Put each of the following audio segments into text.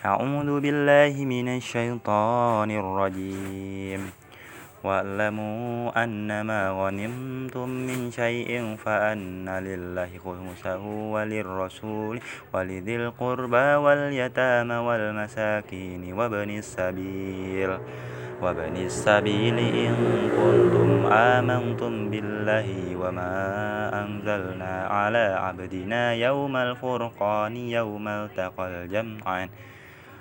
أعوذ بالله من الشيطان الرجيم. واعلموا أنما غنمتم من شيء فأن لله خمسه وللرسول ولذي القربى واليتامى والمساكين وابن السبيل وابن السبيل إن كنتم آمنتم بالله وما أنزلنا على عبدنا يوم الفرقان يوم التقى الجمعان.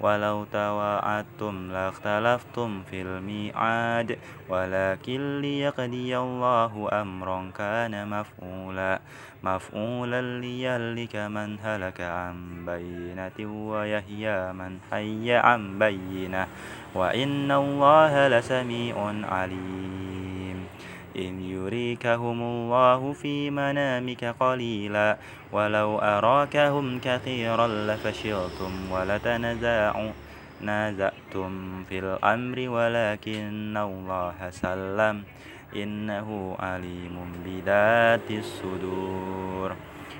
ولو تواعدتم لاختلفتم في الميعاد ولكن ليقضي الله أمرا كان مفعولا. مفعولا ليهلك من هلك عن بينة ويحيى من حي عن بينة. وإن الله لسميع عليم. إن يريكهم الله في منامك قليلا ولو أراكهم كثيرا لفشلتم ولتنازعتم في الأمر ولكن الله سلم إنه عليم بذات الصدور.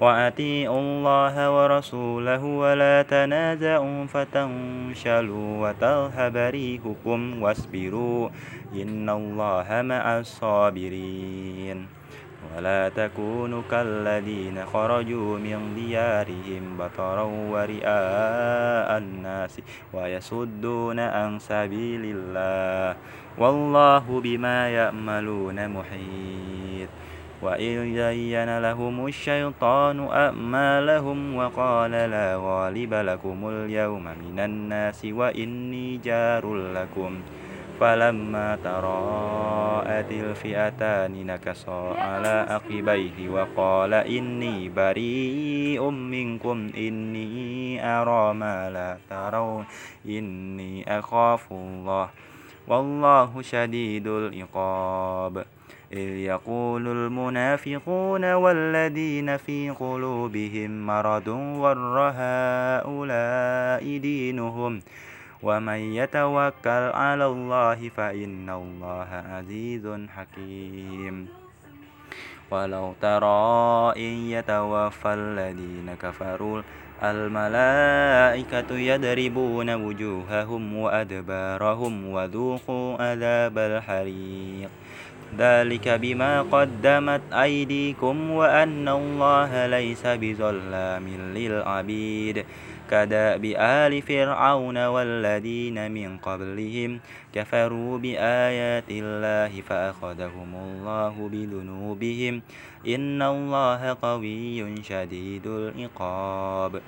وأطيعوا الله ورسوله ولا تنازعوا فتنشلوا وتذهب ريحكم واصبروا إن الله مع الصابرين. ولا تكونوا كالذين خرجوا من ديارهم بطرا ورئاء الناس ويصدون عن سبيل الله. والله بما يأملون محيط. وإذ زين لهم الشيطان أعمالهم وقال لا غالب لكم اليوم من الناس وإني جار لكم فلما تراءت الفئتان نكصا على عقبيه وقال إني بريء منكم إني أرى ما لا ترون إني أخاف الله والله شديد العقاب إذ يقول المنافقون والذين في قلوبهم مرض ور هؤلاء دينهم ومن يتوكل على الله فإن الله عزيز حكيم. ولو ترى إن يتوفى الذين كفروا الملائكة يضربون وجوههم وأدبارهم وذوقوا عذاب الحريق. ذلك بما قدمت أيديكم وأن الله ليس بظلام للعبيد. كدأب آل فرعون والذين من قبلهم كفروا بآيات الله فأخذهم الله بذنوبهم. إن الله قوي شديد العقاب.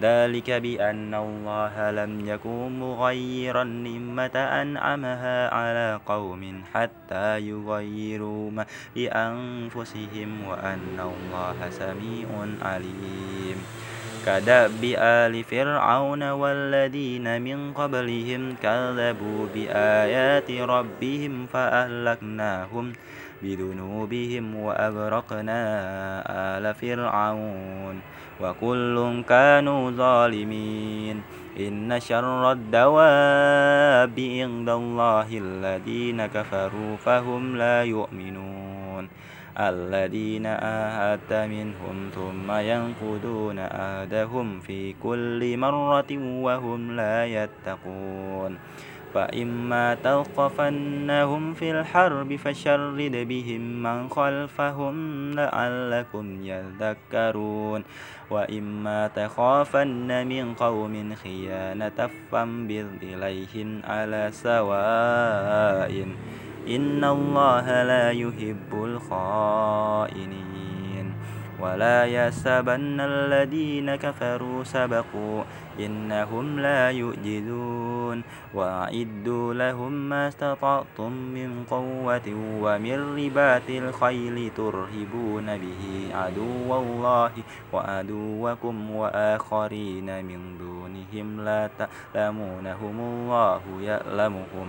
ذلك بأن الله لم يكن مغيرا نعمة أنعمها على قوم حتى يغيروا ما بأنفسهم وأن الله سميع عليم. كدأب آل فرعون والذين من قبلهم كذبوا بآيات ربهم فأهلكناهم بذنوبهم وأغرقنا آل فرعون. وكل كانوا ظالمين إن شر الدواب عند الله الذين كفروا فهم لا يؤمنون الذين آهدت منهم ثم ينقضون عهدهم في كل مرة وهم لا يتقون فإما تلقفنهم في الحرب فشرد بهم من خلفهم لعلكم يذكرون. وإما تخافن من قوم خيانة فانبذ إليهم على سواء إن الله لا يحب الخائنين. ولا يحسبن الذين كفروا سبقوا إنهم لا يؤجدون وأعدوا لهم ما استطعتم من قوة ومن ربات الخيل ترهبون به عدو الله وعدوكم وآخرين من دونهم لا تعلمونهم الله يعلمهم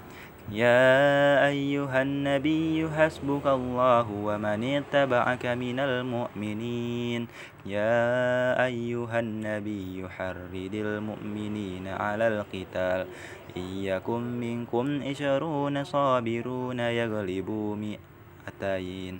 يا أيها النبي حسبك الله ومن اتبعك من المؤمنين. يا أيها النبي حرد المؤمنين على القتال. إن يكن منكم عشرون صابرون يغلبوا مئتين.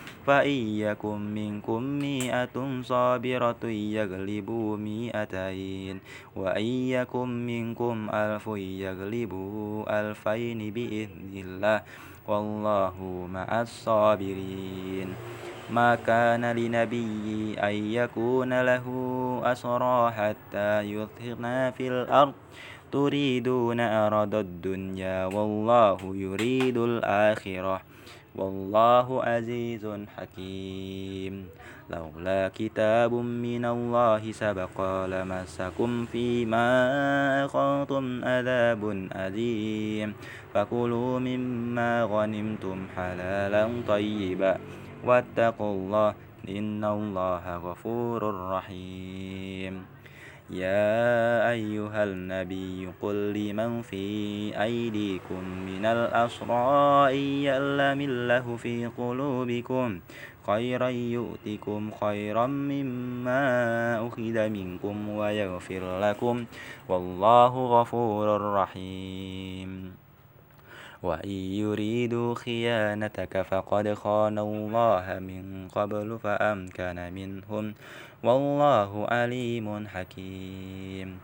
فإن يكن منكم مئة صابرة يغلبوا مئتين وإن يكن منكم ألف يغلبوا ألفين بإذن الله. والله مع الصابرين. ما كان لنبي أن يكون له أسرى حتى يثقنا في الأرض. تريدون أرض الدنيا والله يريد الآخرة. والله عزيز حكيم. لولا كتاب من الله سبق لمسكم فيما أخذتم عذاب أليم. فكلوا مما غنمتم حلالا طيبا. واتقوا الله إن الله غفور رحيم. يا أيها النبي قل لمن في أيديكم من الأسرى إن يألم الله في قلوبكم خيرا يؤتكم خيرا مما أخذ منكم ويغفر لكم. والله غفور رحيم. وإن يريدوا خيانتك فقد خانوا الله من قبل فأمكن منهم والله عليم حكيم.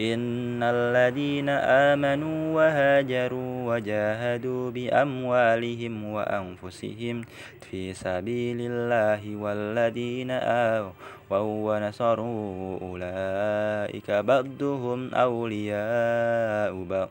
إن الذين آمنوا وهاجروا وجاهدوا بأموالهم وأنفسهم في سبيل الله والذين آووا ونصروا أولئك بعضهم أولياء بعض.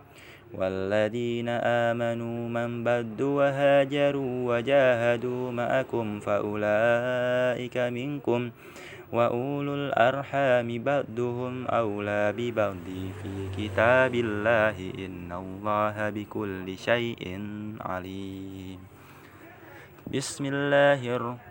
والذين آمنوا من بد وهاجروا وجاهدوا معكم فأولئك منكم وأولو الأرحام بعضهم أولى ببعض في كتاب الله إن الله بكل شيء عليم. بسم الله الرحمن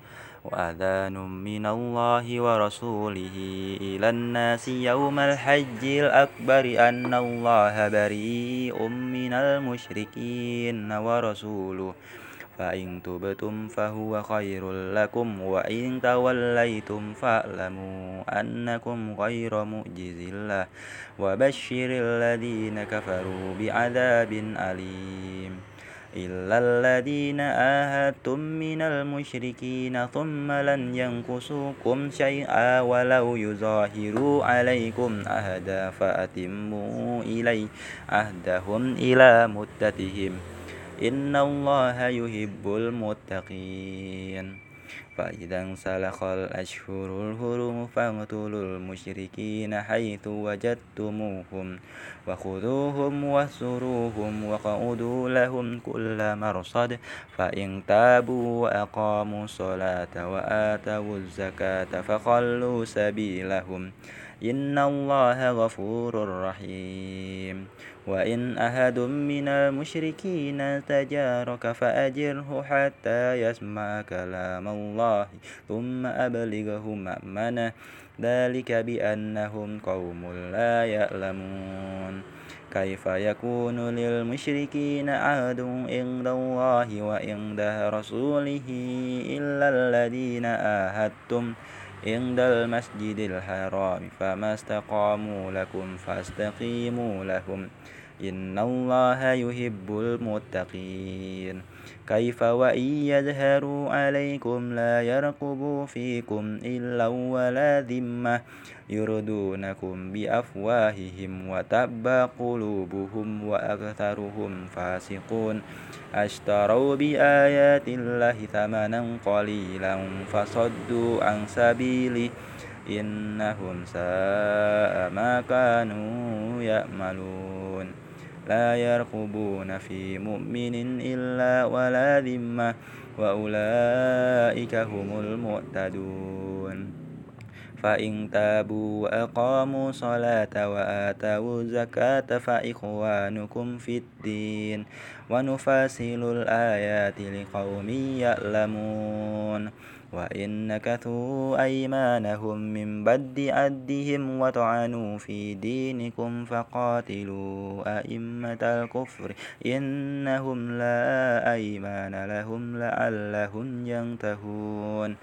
وأذان من الله ورسوله إلى الناس يوم الحج الأكبر أن الله بريء من المشركين ورسوله. فإن تبتم فهو خير لكم وإن توليتم فاعلموا أنكم غير مؤجز الله. وبشر الذين كفروا بعذاب أليم. إلا الذين آهدتم من المشركين ثم لن ينقصوكم شيئا ولو يظاهروا عليكم أهدا فأتموا إلي عهدهم إلى مدتهم إن الله يحب المتقين فإذا انسلخ الأشهر الهرم فاقتلوا المشركين حيث وجدتموهم وخذوهم واهسروهم وقعدوا لهم كل مرصد فإن تابوا وأقاموا الصلاة وآتوا الزكاة فخلوا سبيلهم إن الله غفور رحيم وإن أحد من المشركين تجارك فأجره حتى يسمع كلام الله ثم أبلغه مأمنه. ذلك بأنهم قوم لا يعلمون. كيف يكون للمشركين عهد عند الله وعند رسوله إلا الذين آهدتم؟ عند المسجد الحرام فما استقاموا لكم فاستقيموا لهم. إن الله يحب المتقين كيف وإن يظهروا عليكم لا يرقبوا فيكم إلا ولا ذمة يردونكم بأفواههم وتبى قلوبهم وأكثرهم فاسقون اشتروا بآيات الله ثمنا قليلا فصدوا عن سبيله إنهم ساء ما كانوا يأملون لا يرقبون في مؤمن إلا ولا ذمة وأولئك هم المعتدون فإن تابوا وأقاموا الصلاة وآتوا الزكاة فإخوانكم في الدين ونفصل الآيات لقوم يعلمون. وإن نكثوا أيمانهم من بد عدهم وطعنوا في دينكم فقاتلوا أئمة الكفر إنهم لا أيمان لهم لعلهم ينتهون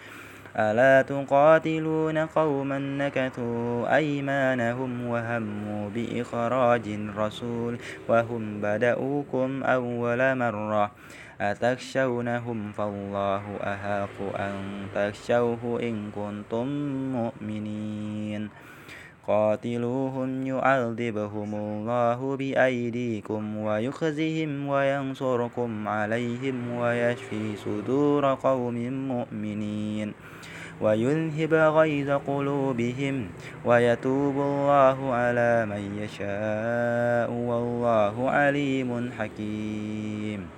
ألا تقاتلون قوما نكثوا أيمانهم وهموا بإخراج الرسول وهم بدؤوكم أول مرة أتخشونهم فالله أحق أن تخشوه إن كنتم مؤمنين قاتلوهم يعذبهم الله بأيديكم ويخزهم وينصركم عليهم ويشفي صدور قوم مؤمنين ويذهب غيظ قلوبهم ويتوب الله على من يشاء والله عليم حكيم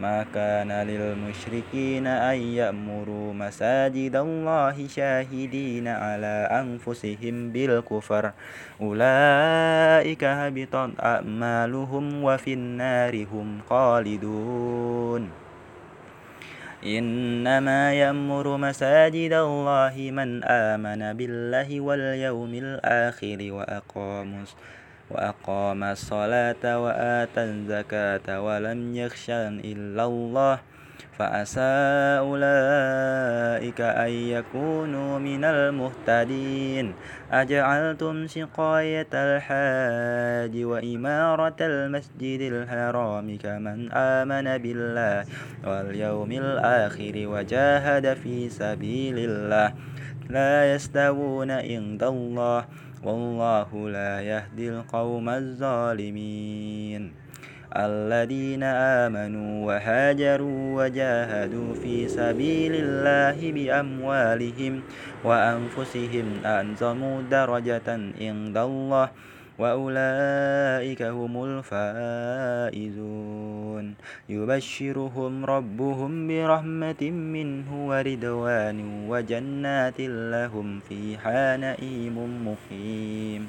ما كان للمشركين أن يأمروا مساجد الله شاهدين على أنفسهم بالكفر. أولئك هبطت أعمالهم وفي النار هم خالدون. إنما يأمر مساجد الله من آمن بالله واليوم الآخر وأقام وأقام الصلاة وآتى الزكاة ولم يخش إلا الله. فعسى أولئك أن يكونوا من المهتدين. أجعلتم سقاية الحاج وإمارة المسجد الحرام كمن آمن بالله واليوم الآخر وجاهد في سبيل الله. لا يستوون عند الله. والله لا يهدي القوم الظالمين. الذين آمنوا وهاجروا وجاهدوا في سبيل الله بأموالهم وأنفسهم أنزموا درجة عند الله وأولئك هم الفائزون. يبشرهم ربهم برحمة منه ورضوان وجنات لهم فيها نئيم مقيم.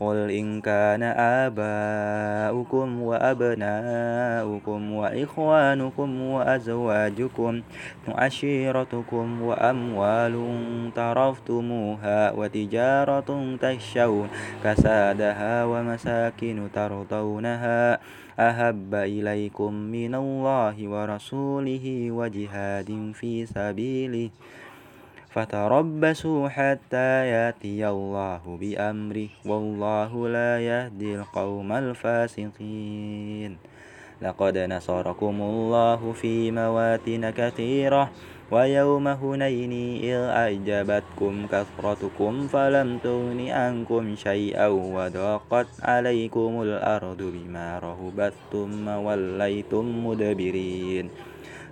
قل إن كان آباؤكم وأبناؤكم وإخوانكم وأزواجكم وعشيرتكم وأموال ترفتموها وتجارة تخشون كسادها ومساكن ترضونها أحب إليكم من الله ورسوله وجهاد في سبيله فتربصوا حتى يأتي الله بأمره والله لا يهدي القوم الفاسقين. لقد نصركم الله في مواتن كثيرة ويوم هنين إذ أعجبتكم كثرتكم فلم تغن عنكم شيئا وضاقت عليكم الأرض بما رهبت ثم وليتم مدبرين.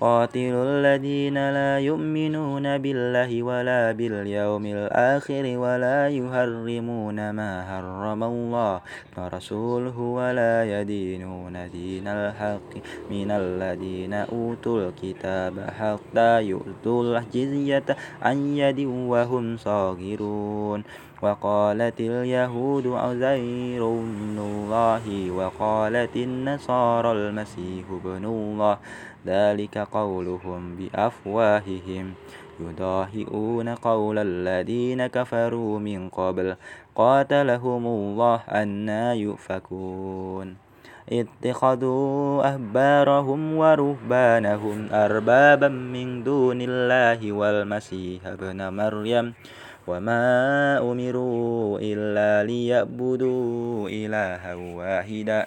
قاتلوا الذين لا يؤمنون بالله ولا باليوم الآخر ولا يحرمون ما حرم الله ورسوله ولا يدينون دين الحق من الذين أوتوا الكتاب حتى يؤتوا الجزية عن يد وهم صاغرون وقالت اليهود عزير بن الله وقالت النصارى المسيح بن الله ذلك قولهم بأفواههم. يضاهئون قول الذين كفروا من قبل. قاتلهم الله أنا يؤفكون. اتخذوا أحبارهم ورهبانهم أربابا من دون الله والمسيح ابن مريم. وما أمروا إلا ليعبدوا إلها واحدا.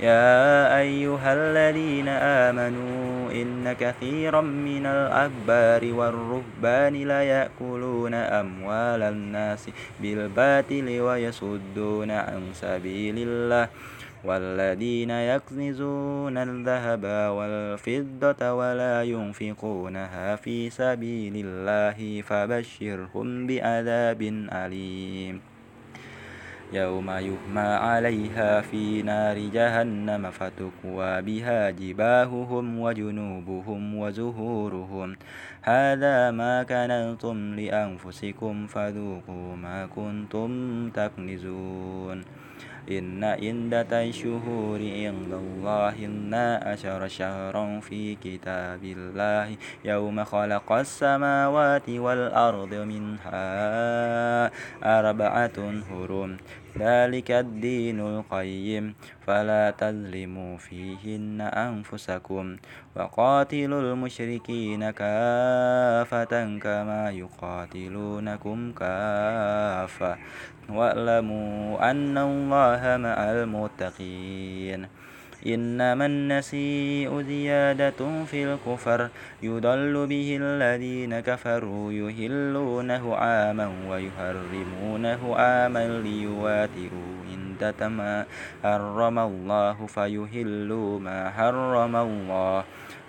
يا أيها الذين آمنوا إن كثيرا من الأحبار والرهبان ليأكلون أموال الناس بالباطل ويصدون عن سبيل الله والذين يكنزون الذهب والفضة ولا ينفقونها في سبيل الله فبشرهم بعذاب أليم يوم يهمى عليها في نار جهنم فتكوى بها جباههم وجنوبهم وزهورهم. هذا ما كنتم لأنفسكم فذوقوا ما كنتم تكنزون. إن عدة الشهور عند الله إنا عشر شهرا في كتاب الله يوم خلق السماوات والأرض منها أربعة هرم ذلك الدين القيم فلا تظلموا فيهن أنفسكم. وقاتلوا المشركين كافة كما يقاتلونكم كافة. واعلموا أن الله مع المتقين. إنما النسيء زيادة في الكفر يضل به الذين كفروا يهلونه عاما ويحرمونه عاما ليواتروا عدة ما حرم الله فيهلوا ما حرم الله.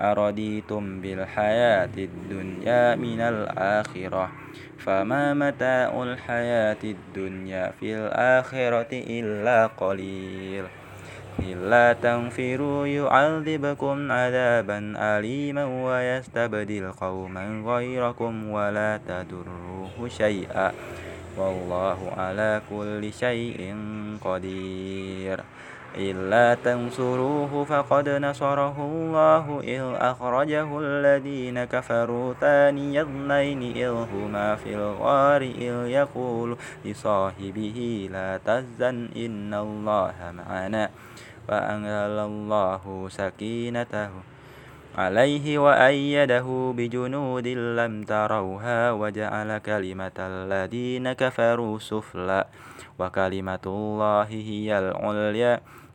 أرضيتم بالحياة الدنيا من الآخرة؟ فما متاع الحياة الدنيا في الآخرة إلا قليل. إلا تنفروا يعذبكم عذابا أليما ويستبدل قوما غيركم ولا تدروه شيئا. والله على كل شيء قدير. إلا تنصروه فقد نصره الله إذ أخرجه الذين كفروا ثاني اثنين إذ هما في الغار إذ يقول لصاحبه لا تزن إن الله معنا فأنزل الله سكينته عليه وأيده بجنود لم تروها وجعل كلمة الذين كفروا سفلا وكلمة الله هي العليا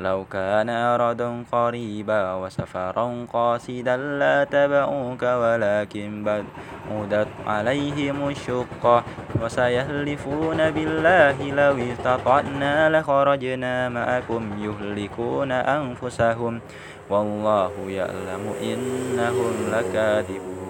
لو كان أردا قريبا وسفرا قاصدا لا تبعوك ولكن بعدت عليهم الشقة وسيهلفون بالله لو استطعنا لخرجنا معكم يهلكون أنفسهم والله يعلم إنهم لكاذبون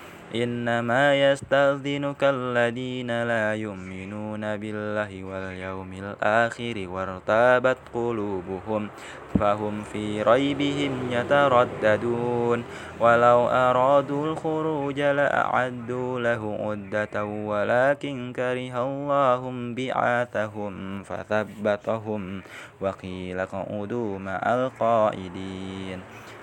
إنما يستأذنك الذين لا يؤمنون بالله واليوم الآخر وارتابت قلوبهم فهم في ريبهم يترددون. ولو أرادوا الخروج لأعدوا له عدة ولكن كره الله بعاثهم فثبتهم وقيل اقعدوا مع القائدين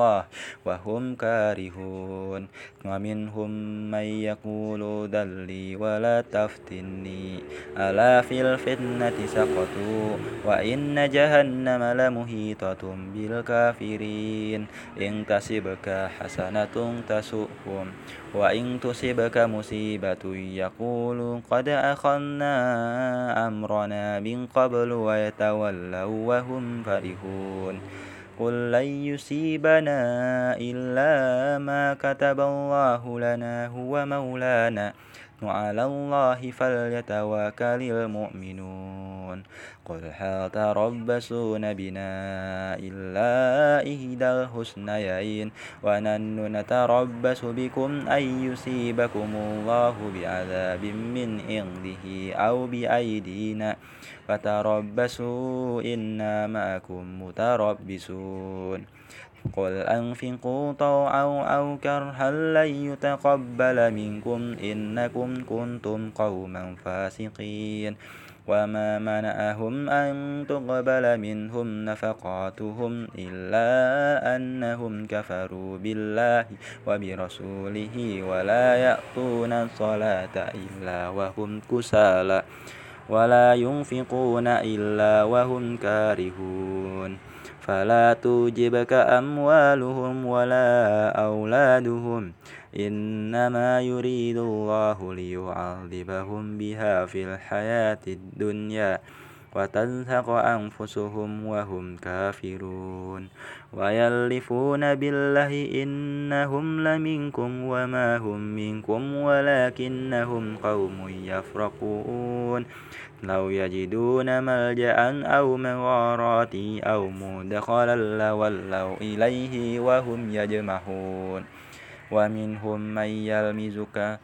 الله وهم كارهون. ومنهم من يقول دلي ولا تفتني. ألا في الفتنة سقطوا. وإن جهنم لمهيطة بالكافرين. إن تصبك حسنة تسؤهم. وإن تصبك مصيبة يقول قد أخذنا أمرنا من قبل ويتولوا وهم فرحون. قل لن يصيبنا إلا ما كتب الله لنا هو مولانا وعلى الله فليتوكل المؤمنون قل هل تربصون بنا إلا إحدى الحسنيين ونحن نتربص بكم أن يصيبكم الله بعذاب من عنده أو بأيدينا فتربصوا إنا معكم متربصون قل أنفقوا طوعا أو كرها لن يتقبل منكم إنكم كنتم قوما فاسقين وما منعهم أن تقبل منهم نفقاتهم إلا أنهم كفروا بالله وبرسوله ولا يأتون الصلاة إلا وهم كسالى ولا ينفقون إلا وهم كارهون. فلا توجبك أموالهم ولا أولادهم. إنما يريد الله ليعذبهم بها في الحياة الدنيا. وتزهق أنفسهم وهم كافرون ويلفون بالله إنهم لمنكم وما هم منكم ولكنهم قوم يفرقون لو يجدون ملجأ أو مغارات أو مدخلا لولوا إليه وهم يجمحون ومنهم من يلمزك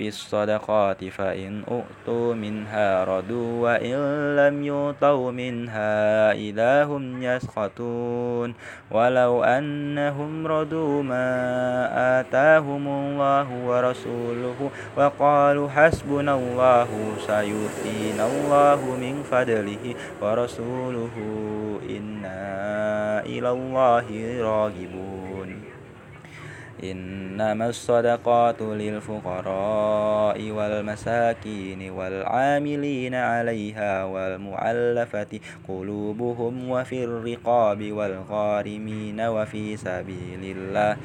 في الصدقات فإن أؤتوا منها ردوا وإن لم يؤتوا منها إذا هم يسخطون. ولو أنهم ردوا ما آتاهم الله ورسوله وقالوا حسبنا الله سيؤتينا الله من فضله ورسوله إنا إلى الله راغبون. إنما الصدقات للفقراء والمساكين والعاملين عليها والمعلفة قلوبهم وفي الرقاب والغارمين وفي سبيل الله.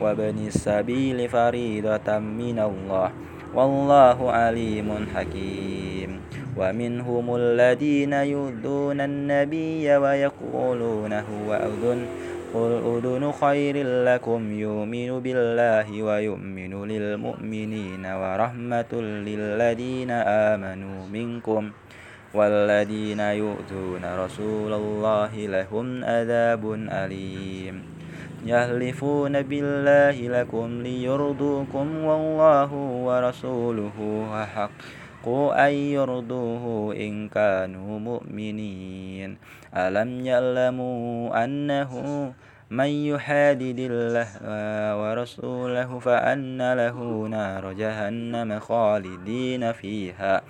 وابن السبيل فريضة من الله. والله عليم حكيم. ومنهم الذين يؤذون النبي ويقولون هو أذن. قل أذن خير لكم يؤمن بالله ويؤمن للمؤمنين ورحمة للذين آمنوا منكم والذين يؤذون رسول الله لهم عذاب أليم. يهلفون بالله لكم ليرضوكم والله ورسوله حق أن يرضوه إن كانوا مؤمنين. ألم يعلموا أنه من يحادد الله ورسوله فأن له نار جهنم خالدين فيها.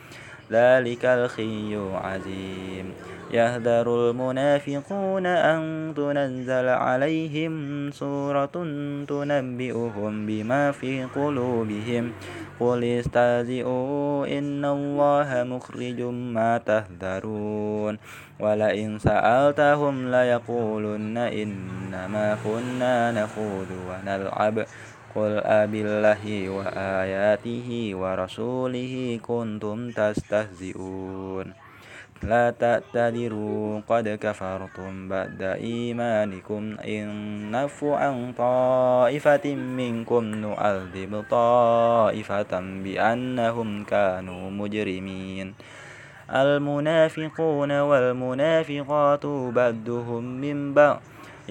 ذلك الخي عظيم يهذر المنافقون أن تنزل عليهم سورة تنبئهم بما في قلوبهم. قل استهزئوا إن الله مخرج ما تهذرون. ولئن سألتهم ليقولن إنما كنا نخوض ونلعب. قل أبالله وآياته ورسوله كنتم تستهزئون. لا تعتذروا قد كفرتم بعد إيمانكم إن نفوا عن طائفة منكم نعذب طائفة بأنهم كانوا مجرمين. المنافقون والمنافقات بدهم من بعض.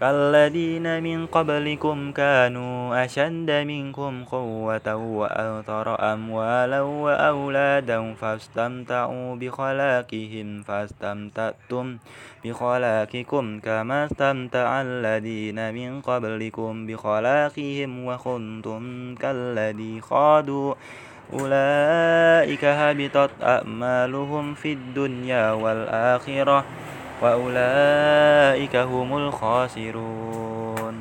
كالذين من قبلكم كانوا أشد منكم قوة وأكثر أموالا وأولادا فاستمتعوا بخلاقهم فاستمتعتم بخلاقكم كما استمتع الذين من قبلكم بخلاقهم وكنتم كالذي خاضوا أولئك هبطت أعمالهم في الدنيا والآخرة. وأولئك هم الخاسرون.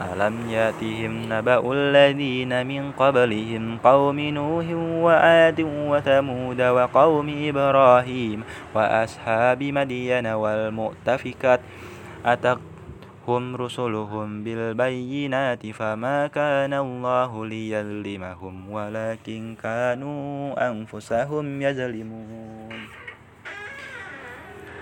ألم يأتهم نبأ الذين من قبلهم قوم نوح وعاد وثمود وقوم إبراهيم وأصحاب مدين والمؤتفكات؟ أتقهم رسلهم بالبينات فما كان الله ليظلمهم ولكن كانوا أنفسهم يظلمون.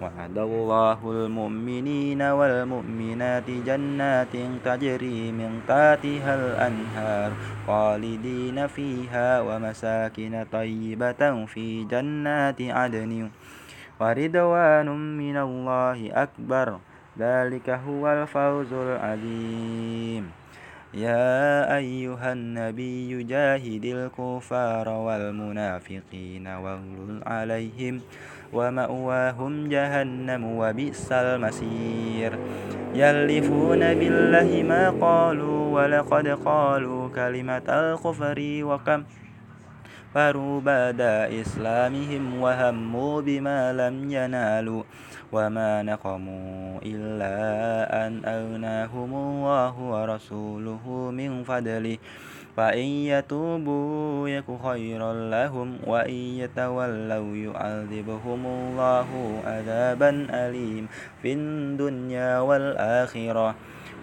وعد الله المؤمنين والمؤمنات جنات تجري من تحتها الأنهار خالدين فيها ومساكن طيبة في جنات عدن ورضوان من الله أكبر. ذلك هو الفوز العظيم. يا أيها النبي جاهد الكفار والمنافقين واغلل عليهم. ومأواهم جهنم وبئس المصير. يلفون بالله ما قالوا ولقد قالوا كلمة الكفر وكم فروا بعد إسلامهم وهموا بما لم ينالوا وما نقموا إلا أن أغناهم الله ورسوله من فضله. فإن يتوبوا يك خيرا لهم وإن يتولوا يعذبهم الله عذابا أليم في الدنيا والآخرة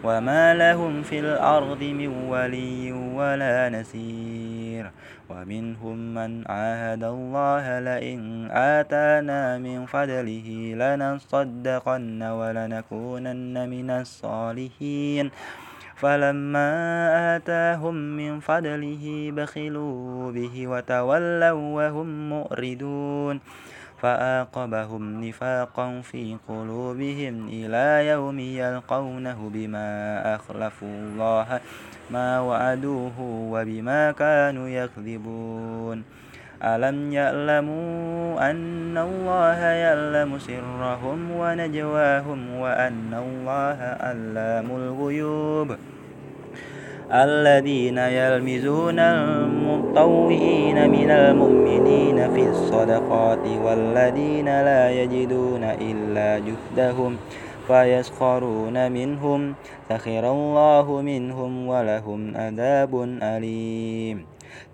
وما لهم في الأرض من ولي ولا نسير ومنهم من عاهد الله لئن آتانا من فضله لنصدقن ولنكونن من الصالحين فلما آتاهم من فضله بخلوا به وتولوا وهم مؤردون فآقبهم نفاقا في قلوبهم إلى يوم يلقونه بما أخلفوا الله ما وعدوه وبما كانوا يكذبون ألم يعلموا أن الله يعلم سرهم ونجواهم وأن الله علام الغيوب؟ الذين يلمزون المطوئين من المؤمنين في الصدقات والذين لا يجدون إلا جهدهم فيسخرون منهم سخر الله منهم ولهم عذاب أليم.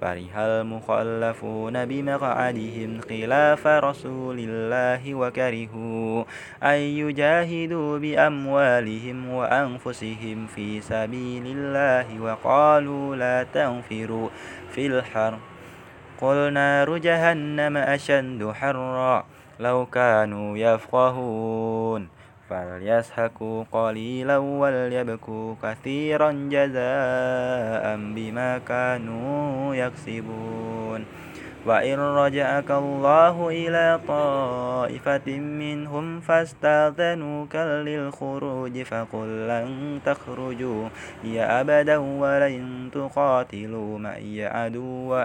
فرح المخلفون بمقعدهم خلاف رسول الله وكرهوا أن يجاهدوا بأموالهم وأنفسهم في سبيل الله وقالوا لا تنفروا في الحر قل نار جهنم أشد حرا لو كانوا يفقهون فليسحقوا قليلا وليبكوا كثيرا جزاء بما كانوا يكسبون. وإن رجعك الله إلى طائفة منهم فاستأذنوك للخروج فقل لن تخرجوا. يا أبدا ولن تقاتلوا معي عدوا.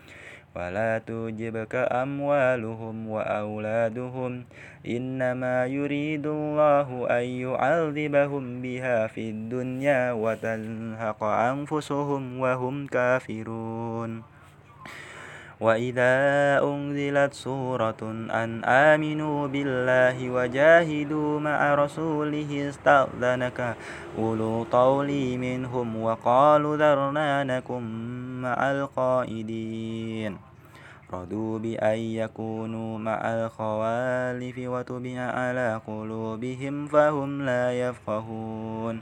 ولا تعجبك أموالهم وأولادهم إنما يريد الله أن يعذبهم بها في الدنيا وتنهق أنفسهم وهم كافرون وإذا أنزلت سورة أن آمنوا بالله وجاهدوا مع رسوله استأذنك أولو طول منهم وقالوا ذرنا نكن مع القائدين رضوا بأن يكونوا مع الخوالف وتبع على قلوبهم فهم لا يفقهون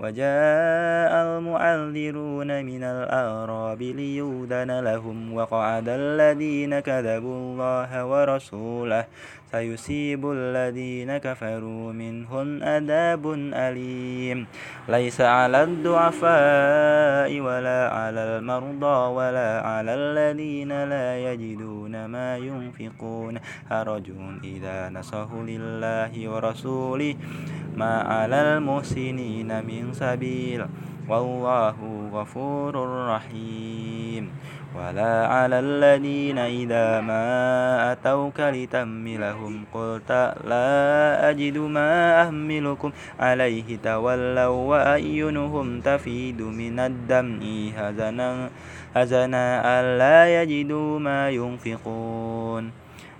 وجاء المعذرون من الأعراب ليؤذن لهم وقعد الذين كذبوا الله ورسوله سيصيب الذين كفروا منهم عذاب أليم. ليس على الضعفاء ولا على المرضى ولا على الذين لا يجدون ما ينفقون. حرج إذا نصحوا لله ورسوله ما على المحسنين من سبيل. والله غفور رحيم. ولا على الذين إذا ما أتوك لتملهم قلت لا أجد ما أهملكم. عليه تولوا وأعينهم تفيد من الدمع هزنا هزنا ألا يجدوا ما ينفقون.